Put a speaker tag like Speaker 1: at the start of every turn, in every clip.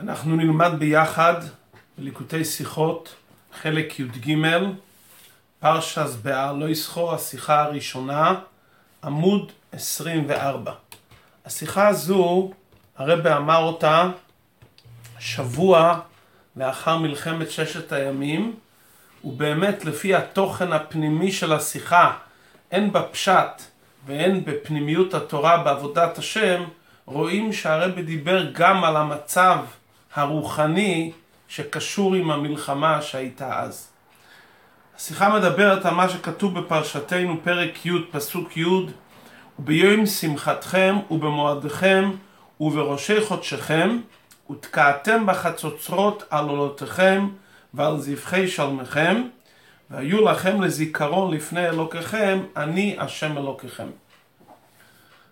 Speaker 1: אנחנו נלמד ביחד בליקוטי שיחות, חלק י"ג, פרשס בהר לא יסחור, השיחה הראשונה, עמוד 24. השיחה הזו, הרב אמר אותה שבוע לאחר מלחמת ששת הימים, ובאמת לפי התוכן הפנימי של השיחה, הן בפשט והן בפנימיות התורה בעבודת השם, רואים שהרבי דיבר גם על המצב הרוחני שקשור עם המלחמה שהייתה אז. השיחה מדברת על מה שכתוב בפרשתנו פרק י' פסוק י' וביום שמחתכם ובמועדיכם ובראשי חודשכם ותקעתם בחצוצרות על עולותיכם ועל זבחי שלמיכם והיו לכם לזיכרון לפני אלוקיכם אני השם אלוקיכם.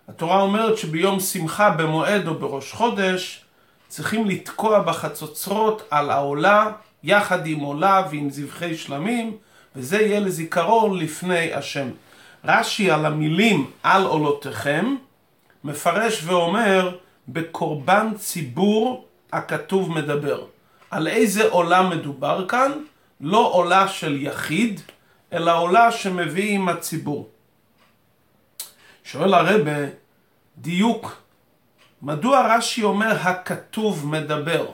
Speaker 1: התורה אומרת שביום שמחה במועד או בראש חודש צריכים לתקוע בחצוצרות על העולה יחד עם עולה ועם זבחי שלמים וזה יהיה לזיכרון לפני השם. רש"י על המילים על עולותיכם מפרש ואומר בקורבן ציבור הכתוב מדבר. על איזה עולה מדובר כאן? לא עולה של יחיד, אלא עולה שמביא עם הציבור. שואל הרבה, דיוק, מדוע רש"י אומר הכתוב מדבר?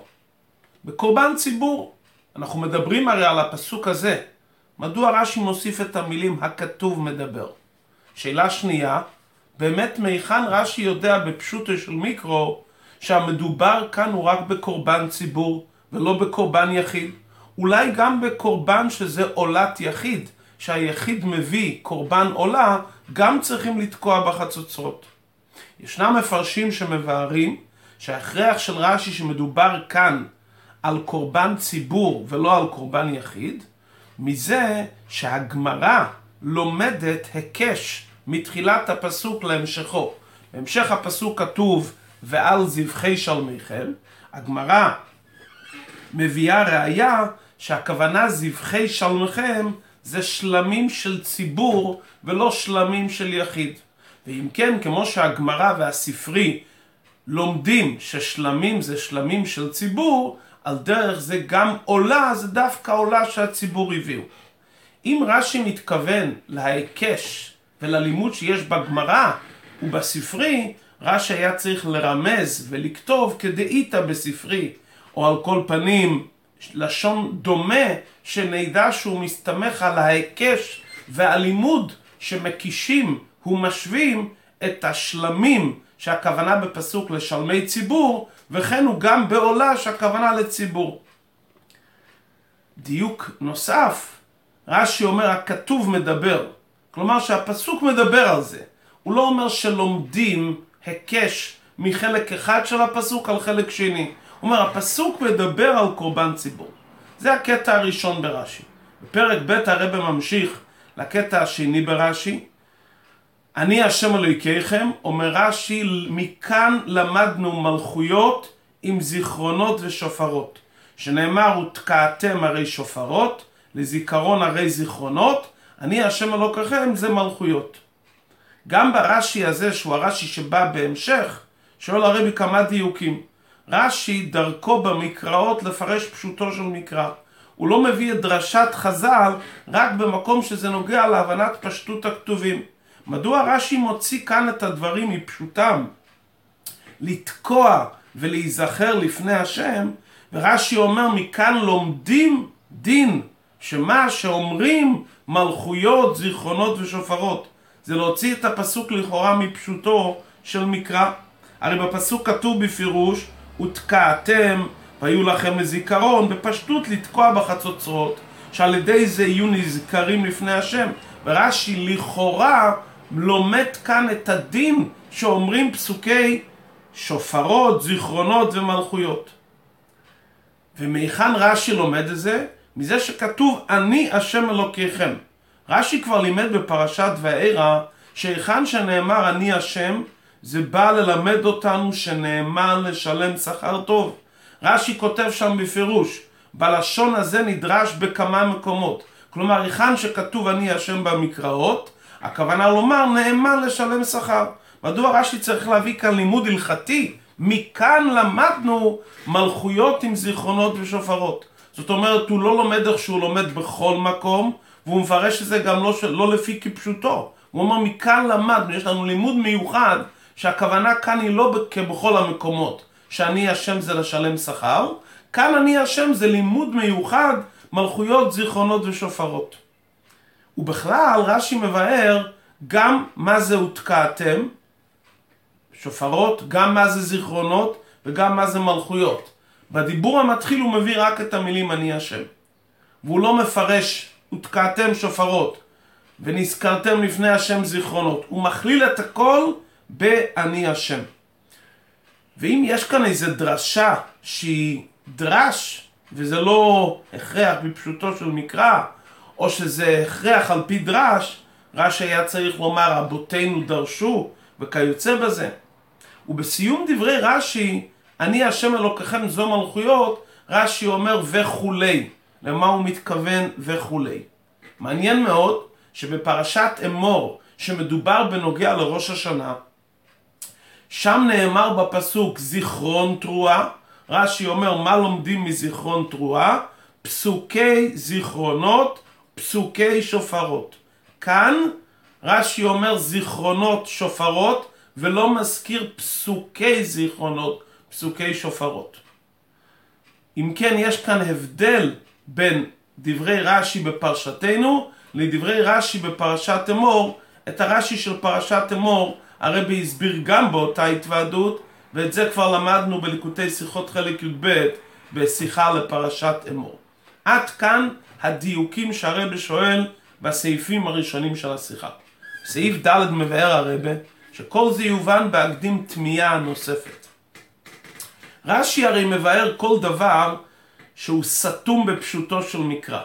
Speaker 1: בקורבן ציבור, אנחנו מדברים הרי על הפסוק הזה, מדוע רש"י מוסיף את המילים הכתוב מדבר? שאלה שנייה, באמת מהיכן רש"י יודע בפשוטו של מיקרו שהמדובר כאן הוא רק בקורבן ציבור ולא בקורבן יחיד? אולי גם בקורבן שזה עולת יחיד, שהיחיד מביא קורבן עולה, גם צריכים לתקוע בחצוצרות. ישנם מפרשים שמבארים שההכרח של רש"י שמדובר כאן על קורבן ציבור ולא על קורבן יחיד, מזה שהגמרא לומדת היקש מתחילת הפסוק להמשכו. בהמשך הפסוק כתוב ועל זבחי שלמיכם, הגמרא מביאה ראיה שהכוונה זבחי שלמיכם זה שלמים של ציבור ולא שלמים של יחיד. ואם כן, כמו שהגמרא והספרי לומדים ששלמים זה שלמים של ציבור, על דרך זה גם עולה, זה דווקא עולה שהציבור הביאו. אם רש"י מתכוון להיקש וללימוד שיש בגמרא ובספרי, רש"י היה צריך לרמז ולכתוב כדאיתא בספרי, או על כל פנים לשון דומה שנדע שהוא מסתמך על ההיקש והלימוד שמקישים ומשווים את השלמים שהכוונה בפסוק לשלמי ציבור וכן הוא גם בעולה שהכוונה לציבור. דיוק נוסף, רש"י אומר הכתוב מדבר, כלומר שהפסוק מדבר על זה, הוא לא אומר שלומדים היקש מחלק אחד של הפסוק על חלק שני, הוא אומר הפסוק מדבר על קורבן ציבור, זה הקטע הראשון ברש"י. בפרק ב' הרב ממשיך לקטע השני ברש"י, אני השם אלוהיכיכם, אומר רש"י, מכאן למדנו מלכויות עם זיכרונות ושופרות. שנאמר, ותקעתם הרי שופרות, לזיכרון הרי זיכרונות, אני השם אלוקיכם זה מלכויות. גם ברש"י הזה, שהוא הרש"י שבא בהמשך, שואל הרבי כמה דיוקים. רש"י דרכו במקראות לפרש פשוטו של מקרא. הוא לא מביא את דרשת חז"ל רק במקום שזה נוגע להבנת פשטות הכתובים. מדוע רש"י מוציא כאן את הדברים מפשוטם? לתקוע ולהיזכר לפני השם, ורש"י אומר מכאן לומדים דין, שמה שאומרים מלכויות, זיכרונות ושופרות. זה להוציא את הפסוק לכאורה מפשוטו של מקרא. הרי בפסוק כתוב בפירוש, ותקעתם והיו לכם לזיכרון, בפשטות לתקוע בחצוצרות, שעל ידי זה יהיו נזכרים לפני השם. ורש"י לכאורה לומד כאן את הדין שאומרים פסוקי שופרות, זיכרונות ומלכויות. ומהיכן רש"י לומד את זה? מזה שכתוב אני השם אלוקיכם. רש"י כבר לימד בפרשת וארא שהיכן שנאמר אני השם זה בא ללמד אותנו שנאמר לשלם שכר טוב. רש"י כותב שם בפירוש, בלשון הזה נדרש בכמה מקומות. כלומר, היכן שכתוב אני השם במקראות, הכוונה לומר נאמן לשלם שכר. מדוע רש"י צריך להביא כאן לימוד הלכתי מכאן למדנו מלכויות עם זיכרונות ושופרות. זאת אומרת, הוא לא לומד איך שהוא לומד בכל מקום, והוא מפרש את זה גם לא, לא לפי כפשוטו. הוא אומר, מכאן למדנו, יש לנו לימוד מיוחד, שהכוונה כאן היא לא כבכל המקומות, שאני השם זה לשלם שכר, כאן אני השם זה לימוד מיוחד, מלכויות, זיכרונות ושופרות. ובכלל, רש"י מבאר גם מה זה הותקעתם, שופרות, גם מה זה זיכרונות וגם מה זה מלכויות. בדיבור המתחיל הוא מביא רק את המילים אני השם. והוא לא מפרש ותקעתם שופרות ונזכרתם לפני השם זיכרונות. הוא מכליל את הכל ב"אני השם". ואם יש כאן איזה דרשה שהיא דרש, וזה לא הכרח בפשוטו של מקרא, או שזה הכרח על פי דרש, רש"י היה צריך לומר רבותינו דרשו וכיוצא בזה. ובסיום דברי רש"י, אני השם אלוקיכם זו מלכויות, רש"י אומר וכולי. למה הוא מתכוון וכולי. מעניין מאוד שבפרשת אמור, שמדובר בנוגע לראש השנה, שם נאמר בפסוק זיכרון תרועה, רש"י אומר מה לומדים מזיכרון תרועה? פסוקי זיכרונות, פסוקי שופרות. כאן רש"י אומר זיכרונות שופרות ולא מזכיר פסוקי זיכרונות, פסוקי שופרות. אם כן יש כאן הבדל בין דברי רש"י בפרשתנו לדברי רש"י בפרשת אמור, את הרש"י של פרשת אמור הרבי הסביר גם באותה התוועדות ואת זה כבר למדנו בליקוטי שיחות חלק י"ב בשיחה לפרשת אמור. עד כאן הדיוקים שהרבי שואל בסעיפים הראשונים של השיחה. סעיף ד' מבאר הרבה שכל זה יובן בהקדים תמיהה נוספת. רש"י הרי מבאר כל דבר שהוא סתום בפשוטו של מקרא.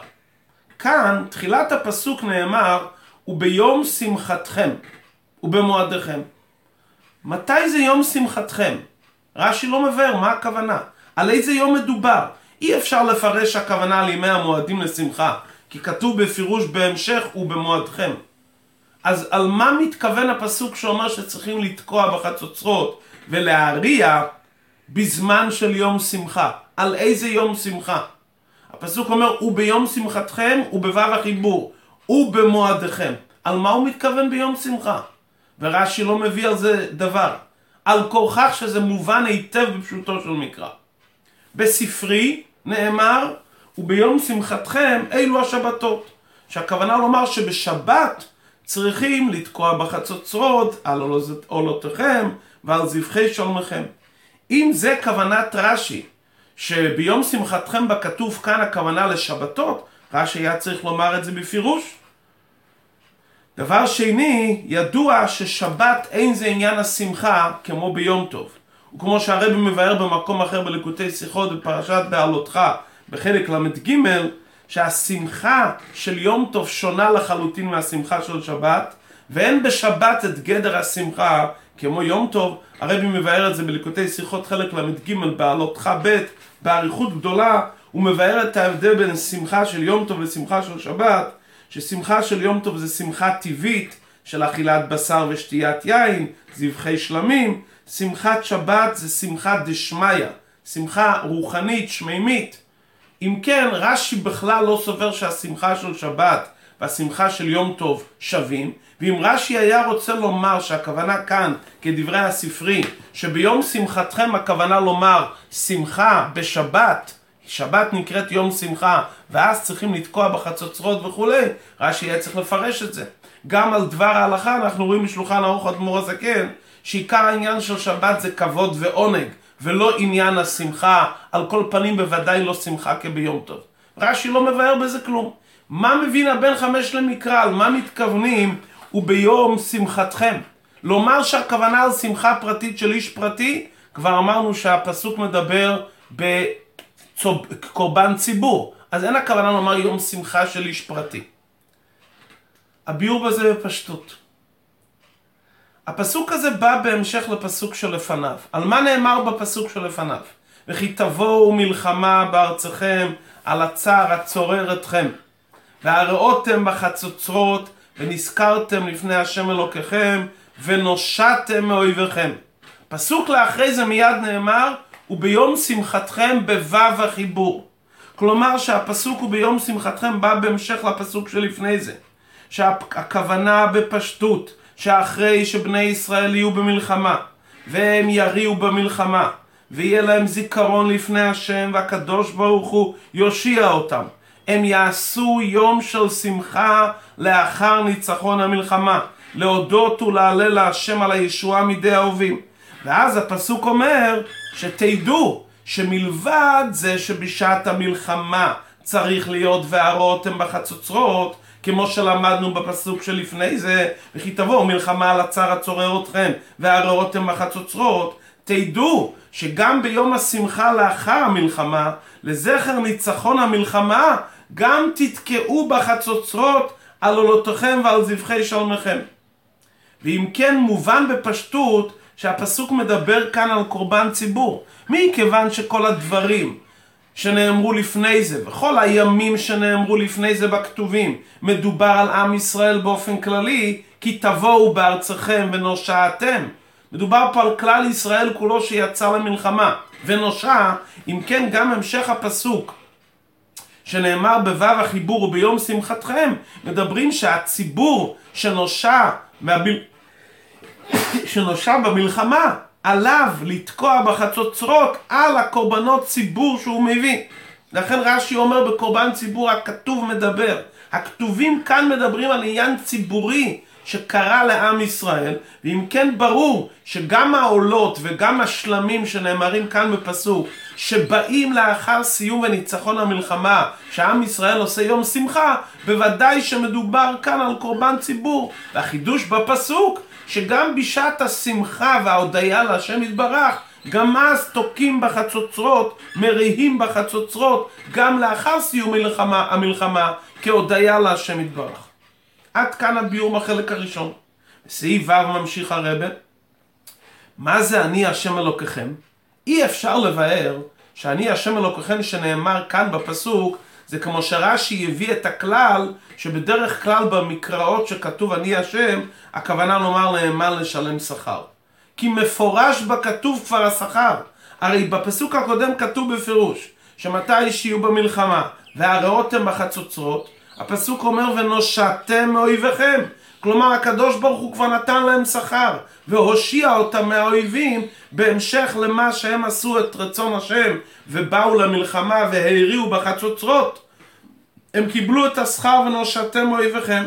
Speaker 1: כאן, תחילת הפסוק נאמר, וביום שמחתכם, ובמועדיכם. מתי זה יום שמחתכם? רש"י לא מבאר, מה הכוונה? על איזה יום מדובר? אי אפשר לפרש הכוונה על ימי המועדים לשמחה, כי כתוב בפירוש בהמשך ובמועדכם. אז על מה מתכוון הפסוק שאומר שצריכים לתקוע בחצוצרות ולהריע בזמן של יום שמחה? על איזה יום שמחה? הפסוק אומר, וביום שמחתכם ובו"ב החיבור, ובמועדיכם. על מה הוא מתכוון ביום שמחה? ורש"י לא מביא על זה דבר. על כורכך שזה מובן היטב בפשוטו של מקרא. בספרי נאמר, וביום שמחתכם אלו השבתות. שהכוונה לומר שבשבת צריכים לתקוע בחצוצרות על עולותיכם ועל זבחי שלמכם. אם זה כוונת רש"י, שביום שמחתכם בכתוב כאן הכוונה לשבתות, רש"י היה צריך לומר את זה בפירוש. דבר שני, ידוע ששבת אין זה עניין השמחה כמו ביום טוב. וכמו שהרבי מבאר במקום אחר בליקוטי שיחות בפרשת בעלותך בחלק ל"ג, שהשמחה של יום טוב שונה לחלוטין מהשמחה של שבת, ואין בשבת את גדר השמחה כמו יום טוב, הרבי מבאר את זה בליקוטי שיחות חלק ל"ג בעלותך ב' באריכות גדולה, הוא מבאר את ההבדל בין שמחה של יום טוב לשמחה של שבת, ששמחה של יום טוב זה שמחה טבעית של אכילת בשר ושתיית יין, זבחי שלמים, שמחת שבת זה שמחה דשמיא, שמחה רוחנית, שמימית. אם כן, רש"י בכלל לא סובר שהשמחה של שבת והשמחה של יום טוב שווים, ואם רש"י היה רוצה לומר שהכוונה כאן, כדברי הספרי, שביום שמחתכם הכוונה לומר שמחה בשבת, שבת נקראת יום שמחה, ואז צריכים לתקוע בחצוצרות וכולי, רש"י היה צריך לפרש את זה. גם על דבר ההלכה אנחנו רואים משולחן ערוך אדמו"ר הזקן, שעיקר העניין של שבת זה כבוד ועונג, ולא עניין השמחה, על כל פנים בוודאי לא שמחה כביום טוב. רש"י לא מבאר בזה כלום. מה מבין הבן חמש למקרא, על מה מתכוונים וביום שמחתכם? לומר שהכוונה על שמחה פרטית של איש פרטי, כבר אמרנו שהפסוק מדבר בקורבן ציבור, אז אין הכוונה לומר יום שמחה של איש פרטי. הביאור בזה בפשטות. הפסוק הזה בא בהמשך לפסוק שלפניו. על מה נאמר בפסוק שלפניו? וכי תבואו מלחמה בארצכם על הצער הצורר אתכם. והראותם בחצוצרות ונזכרתם לפני השם אלוקיכם ונושעתם מאויביכם. פסוק לאחרי זה מיד נאמר, וביום שמחתכם בו"ו החיבור. כלומר שהפסוק הוא ביום שמחתכם בא בהמשך לפסוק שלפני זה. שהכוונה בפשטות, שאחרי שבני ישראל יהיו במלחמה, והם יריעו במלחמה, ויהיה להם זיכרון לפני השם, והקדוש ברוך הוא יושיע אותם. הם יעשו יום של שמחה לאחר ניצחון המלחמה, להודות ולהלל להשם על הישועה מידי האהובים. ואז הפסוק אומר שתדעו שמלבד זה שבשעת המלחמה צריך להיות והרותם בחצוצרות, כמו שלמדנו בפסוק שלפני זה, וכי תבואו מלחמה על הצר הצורר אתכם, והרותם בחצוצרות, תדעו שגם ביום השמחה לאחר המלחמה, לזכר ניצחון המלחמה, גם תתקעו בחצוצרות על עולותיכם ועל זבחי שלמיכם. ואם כן מובן בפשטות שהפסוק מדבר כאן על קורבן ציבור. מכיוון שכל הדברים שנאמרו לפני זה, וכל הימים שנאמרו לפני זה בכתובים, מדובר על עם ישראל באופן כללי, כי תבואו בארצכם ונושעתם. מדובר פה על כלל ישראל כולו שיצא למלחמה. ונושע, אם כן גם המשך הפסוק שנאמר בו"ו החיבור וביום שמחתכם, מדברים שהציבור שנושע מהבל... שנושע במלחמה, עליו לתקוע בחצוצרות על הקורבנות ציבור שהוא מביא. לכן רש"י אומר בקורבן ציבור הכתוב מדבר. הכתובים כאן מדברים על עניין ציבורי שקרה לעם ישראל, ואם כן ברור שגם העולות וגם השלמים שנאמרים כאן בפסוק, שבאים לאחר סיום וניצחון המלחמה, שעם ישראל עושה יום שמחה, בוודאי שמדובר כאן על קורבן ציבור. והחידוש בפסוק שגם בשעת השמחה וההודיה להשם יתברך, גם אז תוקעים בחצוצרות, מריעים בחצוצרות, גם לאחר סיום מלחמה, המלחמה, כהודיה להשם יתברך. עד כאן הביאור בחלק הראשון. בסעיף ו' ממשיך הרבה. מה זה אני השם אלוקיכם? אי אפשר לבאר שאני השם אלוקיכם שנאמר כאן בפסוק זה כמו שרש"י הביא את הכלל שבדרך כלל במקראות שכתוב אני השם, הכוונה לומר נאמן לשלם שכר. כי מפורש בכתוב כבר השכר. הרי בפסוק הקודם כתוב בפירוש שמתי שיהיו במלחמה והרעותם בחצוצרות, הפסוק אומר ונושעתם מאויביכם. כלומר הקדוש ברוך הוא כבר נתן להם שכר והושיע אותם מהאויבים בהמשך למה שהם עשו את רצון השם ובאו למלחמה והריעו בחצוצרות הם קיבלו את השכר ונושעתם אויביכם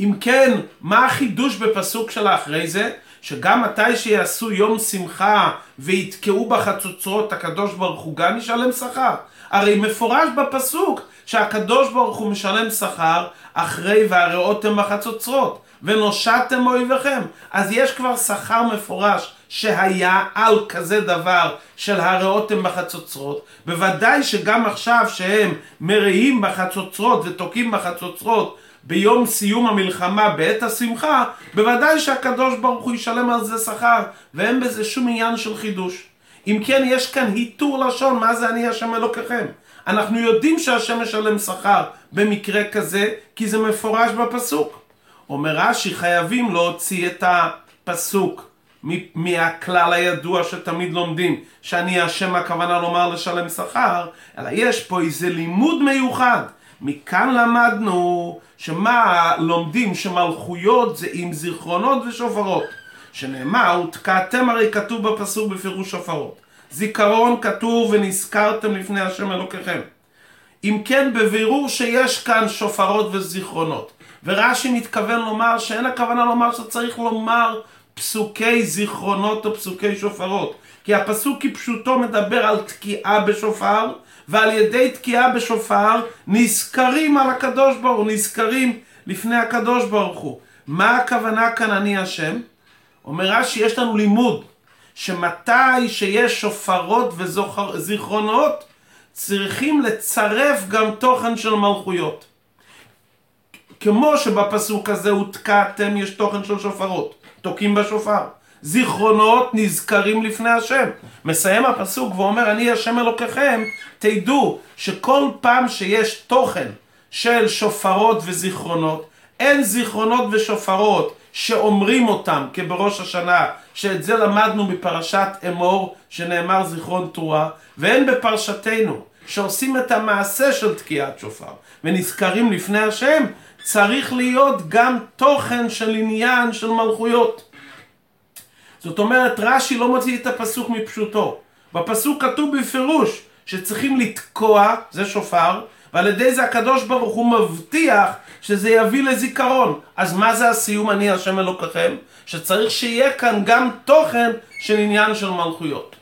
Speaker 1: אם כן, מה החידוש בפסוק של האחרי זה? שגם מתי שיעשו יום שמחה ויתקעו בחצוצרות הקדוש ברוך הוא גם ישלם שכר הרי מפורש בפסוק שהקדוש ברוך הוא משלם שכר אחרי והרעותם בחצוצרות ונושעתם אויביכם. אז יש כבר שכר מפורש שהיה על כזה דבר של הרעותם בחצוצרות. בוודאי שגם עכשיו שהם מרעים בחצוצרות ותוקעים בחצוצרות ביום סיום המלחמה בעת השמחה, בוודאי שהקדוש ברוך הוא ישלם על זה שכר, ואין בזה שום עניין של חידוש. אם כן, יש כאן היתור לשון, מה זה אני השם אלוקיכם? אנחנו יודעים שהשם משלם שכר במקרה כזה, כי זה מפורש בפסוק. אומר רש"י, חייבים להוציא את הפסוק מהכלל הידוע שתמיד לומדים, שאני השם הכוונה לומר לשלם שכר, אלא יש פה איזה לימוד מיוחד. מכאן למדנו שמה לומדים שמלכויות זה עם זיכרונות ושופרות. שנאמר, ותקעתם הרי כתוב בפסוק בפירוש שופרות. זיכרון כתוב ונזכרתם לפני השם אלוקיכם. אם כן, בבירור שיש כאן שופרות וזיכרונות. ורש"י מתכוון לומר שאין הכוונה לומר שצריך לומר פסוקי זיכרונות או פסוקי שופרות. כי הפסוק כפשוטו מדבר על תקיעה בשופר, ועל ידי תקיעה בשופר נזכרים על הקדוש ברוך הוא, נזכרים לפני הקדוש ברוך הוא. מה הכוונה כאן אני השם? אומר רש"י, יש לנו לימוד שמתי שיש שופרות וזיכרונות, צריכים לצרף גם תוכן של מלכויות. כמו שבפסוק הזה הותקעתם יש תוכן של שופרות, תוקעים בשופר. זיכרונות נזכרים לפני השם. מסיים הפסוק ואומר אני השם אלוקיכם, תדעו שכל פעם שיש תוכן של שופרות וזיכרונות, אין זיכרונות ושופרות שאומרים אותם כבראש השנה, שאת זה למדנו בפרשת אמור, שנאמר זיכרון תרועה, והן בפרשתנו, שעושים את המעשה של תקיעת שופר, ונזכרים לפני השם, צריך להיות גם תוכן של עניין של מלכויות. זאת אומרת, רש"י לא מוציא את הפסוק מפשוטו. בפסוק כתוב בפירוש שצריכים לתקוע, זה שופר, ועל ידי זה הקדוש ברוך הוא מבטיח שזה יביא לזיכרון. אז מה זה הסיום אני השם אלוקיכם? שצריך שיהיה כאן גם תוכן של עניין של מלכויות.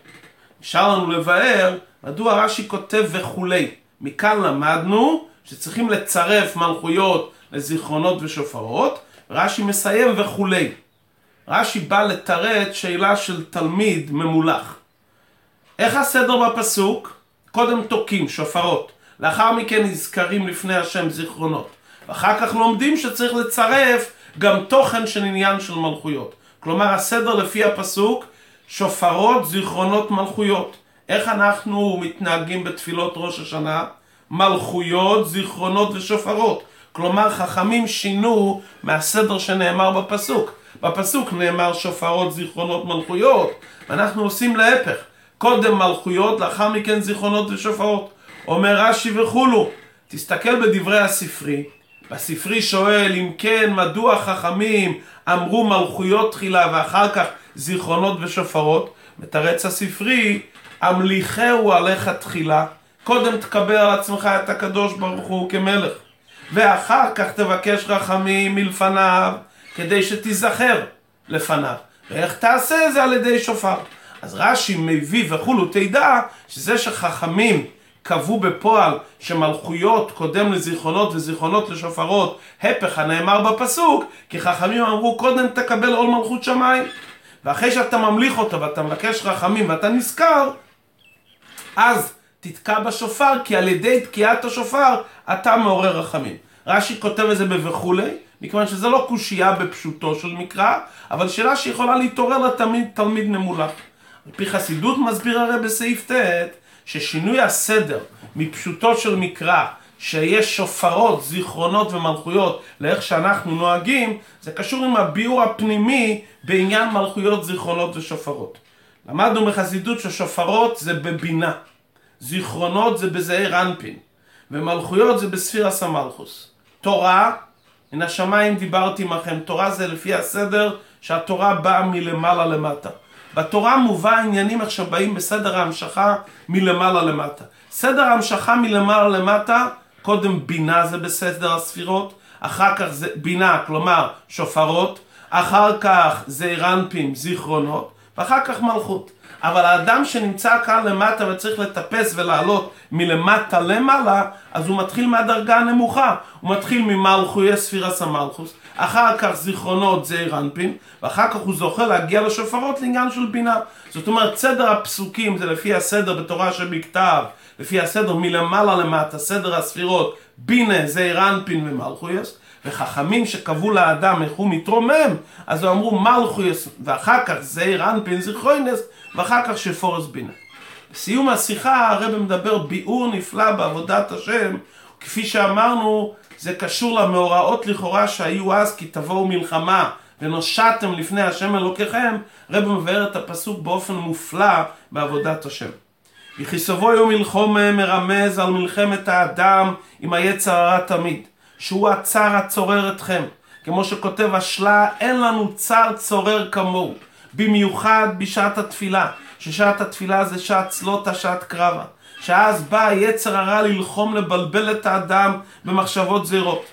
Speaker 1: נשאר לנו לבאר מדוע רש"י כותב וכולי. מכאן למדנו שצריכים לצרף מלכויות לזיכרונות ושופרות, רש"י מסיים וכולי. רש"י בא לתרץ שאלה של תלמיד ממולח. איך הסדר בפסוק? קודם תוקים, שופרות. לאחר מכן נזכרים לפני השם זיכרונות. ואחר כך לומדים שצריך לצרף גם תוכן של עניין של מלכויות. כלומר הסדר לפי הפסוק, שופרות, זיכרונות, מלכויות. איך אנחנו מתנהגים בתפילות ראש השנה? מלכויות, זיכרונות ושופרות. כלומר חכמים שינו מהסדר שנאמר בפסוק. בפסוק נאמר שופרות, זיכרונות, מלכויות, ואנחנו עושים להפך. קודם מלכויות, לאחר מכן זיכרונות ושופרות. אומר רש"י וכולו, תסתכל בדברי הספרי, הספרי שואל אם כן מדוע חכמים אמרו מלכויות תחילה ואחר כך זיכרונות ושופרות, מתרץ הספרי, המליכהו עליך תחילה, קודם תקבל על עצמך את הקדוש ברוך הוא כמלך, ואחר כך תבקש רחמים מלפניו כדי שתיזכר לפניו. ואיך תעשה זה על ידי שופר. אז רש"י מביא וכולו תדע שזה שחכמים קבעו בפועל שמלכויות קודם לזיכרונות וזיכרונות לשופרות, הפך הנאמר בפסוק, כי חכמים אמרו קודם תקבל עול מלכות שמיים. ואחרי שאתה ממליך אותו ואתה מבקש רחמים ואתה נזכר, אז תתקע בשופר, כי על ידי תקיעת השופר אתה מעורר רחמים. רש"י כותב את זה ב"וכולי", מכיוון שזה לא קושייה בפשוטו של מקרא, אבל שאלה שיכולה להתעורר לתלמיד תלמיד ממולח. על פי חסידות מסביר הרי בסעיף ט' ששינוי הסדר מפשוטו של מקרא שיש שופרות, זיכרונות ומלכויות לאיך שאנחנו נוהגים, זה קשור עם הביאור הפנימי בעניין מלכויות, זיכרונות ושופרות. למדנו בחסידות ששופרות זה בבינה, זיכרונות זה בזעיר אנפין, ומלכויות זה בספירה סמלכוס. תורה, מן השמיים דיברתי עמכם, תורה זה לפי הסדר שהתורה באה מלמעלה למטה. בתורה מובא עניינים איך שבאים בסדר ההמשכה מלמעלה למטה. סדר ההמשכה מלמעלה למטה, קודם בינה זה בסדר הספירות, אחר כך זה בינה, כלומר שופרות, אחר כך זה רנפים, זיכרונות, ואחר כך מלכות. אבל האדם שנמצא כאן למטה וצריך לטפס ולעלות מלמטה למעלה, אז הוא מתחיל מהדרגה הנמוכה. הוא מתחיל ממלכויי ספירס המלכוס, אחר כך זיכרונות זה רנפין, ואחר כך הוא זוכה להגיע לשופרות לעניין של בינה. זאת אומרת, סדר הפסוקים זה לפי הסדר בתורה שבכתב, לפי הסדר מלמעלה למטה, סדר הספירות, בינה זה רנפין ומלכויס. וחכמים שקבעו לאדם איך הוא מתרומם, אז הם אמרו מלכויס, ואחר כך זעיר אנפין זיכרוינס, ואחר כך שפורס בינה. בסיום השיחה הרב מדבר ביאור נפלא בעבודת השם, כפי שאמרנו, זה קשור למאורעות לכאורה שהיו אז, כי תבואו מלחמה ונושעתם לפני השם אלוקיכם, רב מבאר את הפסוק באופן מופלא בעבודת השם. יחיסובו יום מלחום מרמז על מלחמת האדם עם היצר הרע תמיד. שהוא הצר הצורר אתכם. כמו שכותב השלה, אין לנו צר צורר כמוהו. במיוחד בשעת התפילה, ששעת התפילה זה שעת צלוטה, שעת קרבה. שאז בא היצר הרע ללחום לבלבל את האדם במחשבות זהירות.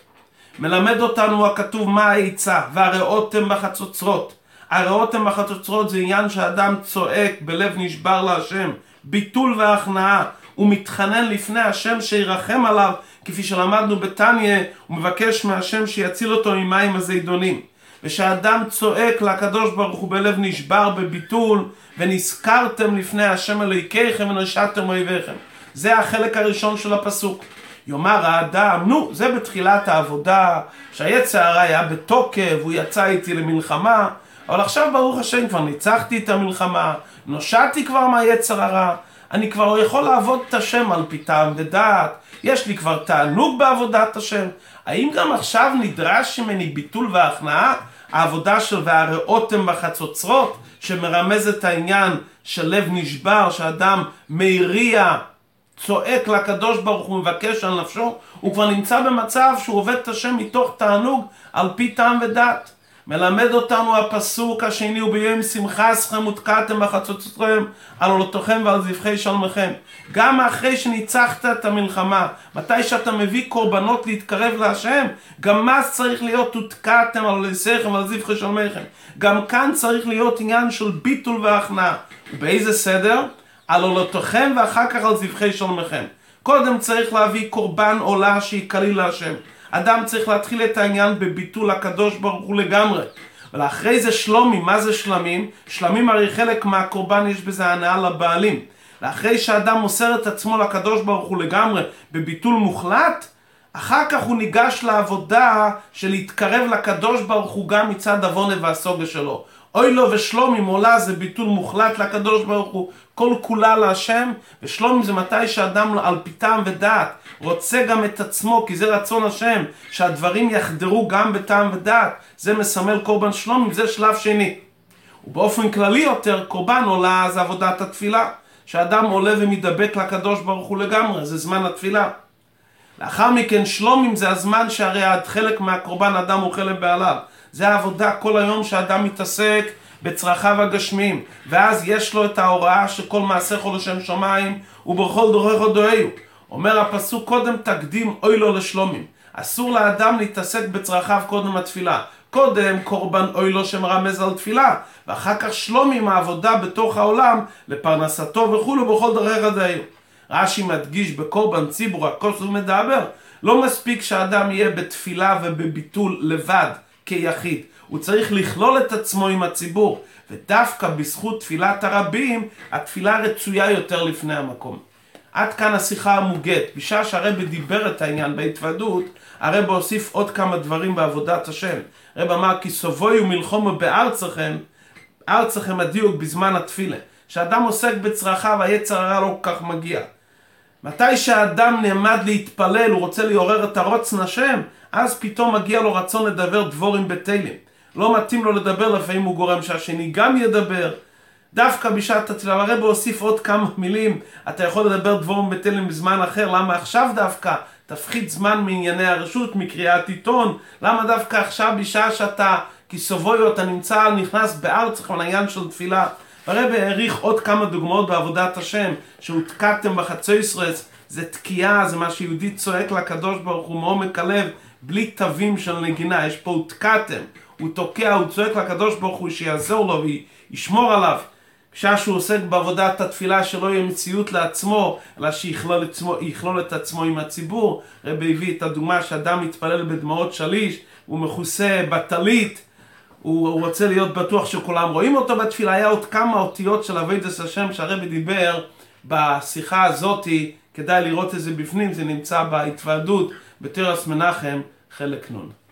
Speaker 1: מלמד אותנו הכתוב מה העצה, והרעותם בחצוצרות. הרעותם בחצוצרות זה עניין שאדם צועק בלב נשבר להשם, ביטול והכנעה. הוא מתחנן לפני השם שירחם עליו, כפי שלמדנו בתניא, הוא מבקש מהשם שיציל אותו ממים הזידונים. ושאדם צועק לקדוש ברוך הוא בלב נשבר בביטול, ונזכרתם לפני השם אלוהיכיכם ונשעתם אויביכם. זה החלק הראשון של הפסוק. יאמר האדם, נו, זה בתחילת העבודה, שהיצר היה בתוקף, הוא יצא איתי למלחמה, אבל עכשיו ברוך השם כבר ניצחתי את המלחמה, נושעתי כבר מהיצר הרע, אני כבר יכול לעבוד את השם על פי טעם ודעת, יש לי כבר תענוג בעבודת השם. האם גם עכשיו נדרש ממני ביטול והכנעה? העבודה של והרעותם בחצוצרות, שמרמז את העניין של לב נשבר, שאדם מריע, צועק לקדוש ברוך הוא, מבקש על נפשו, הוא כבר נמצא במצב שהוא עובד את השם מתוך תענוג על פי טעם ודת. מלמד אותנו הפסוק השני וביום שמחה אסכם ותקעתם בחצוצותיכם על עולותיכם ועל זבחי שלמכם. גם אחרי שניצחת את המלחמה מתי שאתה מביא קורבנות להתקרב להשם גם אז צריך להיות ותקעתם על עולותיכם ועל זבחי שלמכם גם כאן צריך להיות עניין של ביטול והכנעה. באיזה סדר? על עולותיכם ואחר כך על זבחי שלמכם קודם צריך להביא קורבן עולה שהיא קליל להשם אדם צריך להתחיל את העניין בביטול הקדוש ברוך הוא לגמרי. ולאחרי זה שלומים, מה זה שלמים? שלמים הרי חלק מהקורבן יש בזה הנאה לבעלים. ואחרי שאדם מוסר את עצמו לקדוש ברוך הוא לגמרי בביטול מוחלט, אחר כך הוא ניגש לעבודה של להתקרב לקדוש ברוך הוא גם מצד עוונה והסוגה שלו. אוי לו ושלומי עולה זה ביטול מוחלט לקדוש ברוך הוא, כל כולה להשם, ושלומי זה מתי שאדם על פי טעם ודעת רוצה גם את עצמו, כי זה רצון השם, שהדברים יחדרו גם בטעם ודעת, זה מסמל קורבן שלומי, זה שלב שני. ובאופן כללי יותר, קורבן עולה זה עבודת התפילה, שאדם עולה ומתדבק לקדוש ברוך הוא לגמרי, זה זמן התפילה. לאחר מכן שלומים זה הזמן שהרי עד חלק מהקורבן אדם אוכל לבעליו. זה העבודה כל היום שאדם מתעסק בצרכיו הגשמיים, ואז יש לו את ההוראה שכל מעשיך לשם שמיים ובכל דורך דואהו. אומר הפסוק קודם תקדים אוי לו לשלומים. אסור לאדם להתעסק בצרכיו קודם התפילה. קודם קורבן אוי לו שמרמז על תפילה, ואחר כך שלומים העבודה בתוך העולם לפרנסתו וכולו בכל דרך דאהו. רש"י מדגיש בקורבן ציבור הכוס ומדבר, לא מספיק שאדם יהיה בתפילה ובביטול לבד כיחיד, הוא צריך לכלול את עצמו עם הציבור, ודווקא בזכות תפילת הרבים, התפילה רצויה יותר לפני המקום. עד כאן השיחה המוגית. בשעה שהרבי דיבר את העניין בהתוודות, הרבי הוסיף עוד כמה דברים בעבודת השם. הרב אמר כי סובוי ומלחומו בארצכם, ארצכם הדיוק בזמן התפילה. כשאדם עוסק בצרכיו, היצר הרע לא כל כך מגיע. מתי שהאדם נעמד להתפלל, הוא רוצה לעורר את הרוצן השם, אז פתאום מגיע לו רצון לדבר דבורים בתלים. לא מתאים לו לדבר, לפעמים הוא גורם שהשני גם ידבר. דווקא בשעת התפילה, הרב הוסיף עוד כמה מילים, אתה יכול לדבר דבורים בתלם בזמן אחר, למה עכשיו דווקא? תפחית זמן מענייני הרשות, מקריאת עיתון, למה דווקא עכשיו בשעה שאתה כסובויו, אתה נמצא, נכנס בארץ, לעניין של תפילה. הרב העריך עוד כמה דוגמאות בעבודת השם, שהותקעתם בחצויסרס, זה תקיעה, זה מה שיהודי צועק לקדוש ברוך הוא מעומק הלב, בלי תווים של נגינה, יש פה הותקעתם, הוא תוקע, הוא צועק לקדוש ברוך הוא שיעזור לו וישמור עליו. בשעה שהוא עוסק בעבודת התפילה שלא יהיה מציאות לעצמו, אלא שיכלול עצמו, את עצמו עם הציבור. רבי הביא את הדוגמה שאדם מתפלל בדמעות שליש, הוא מכוסה בטלית, הוא, הוא רוצה להיות בטוח שכולם רואים אותו בתפילה. היה עוד כמה אותיות של אבידס השם שהרבי דיבר בשיחה הזאתי, כדאי לראות את זה בפנים, זה נמצא בהתוועדות בתרס מנחם, חלק נ'.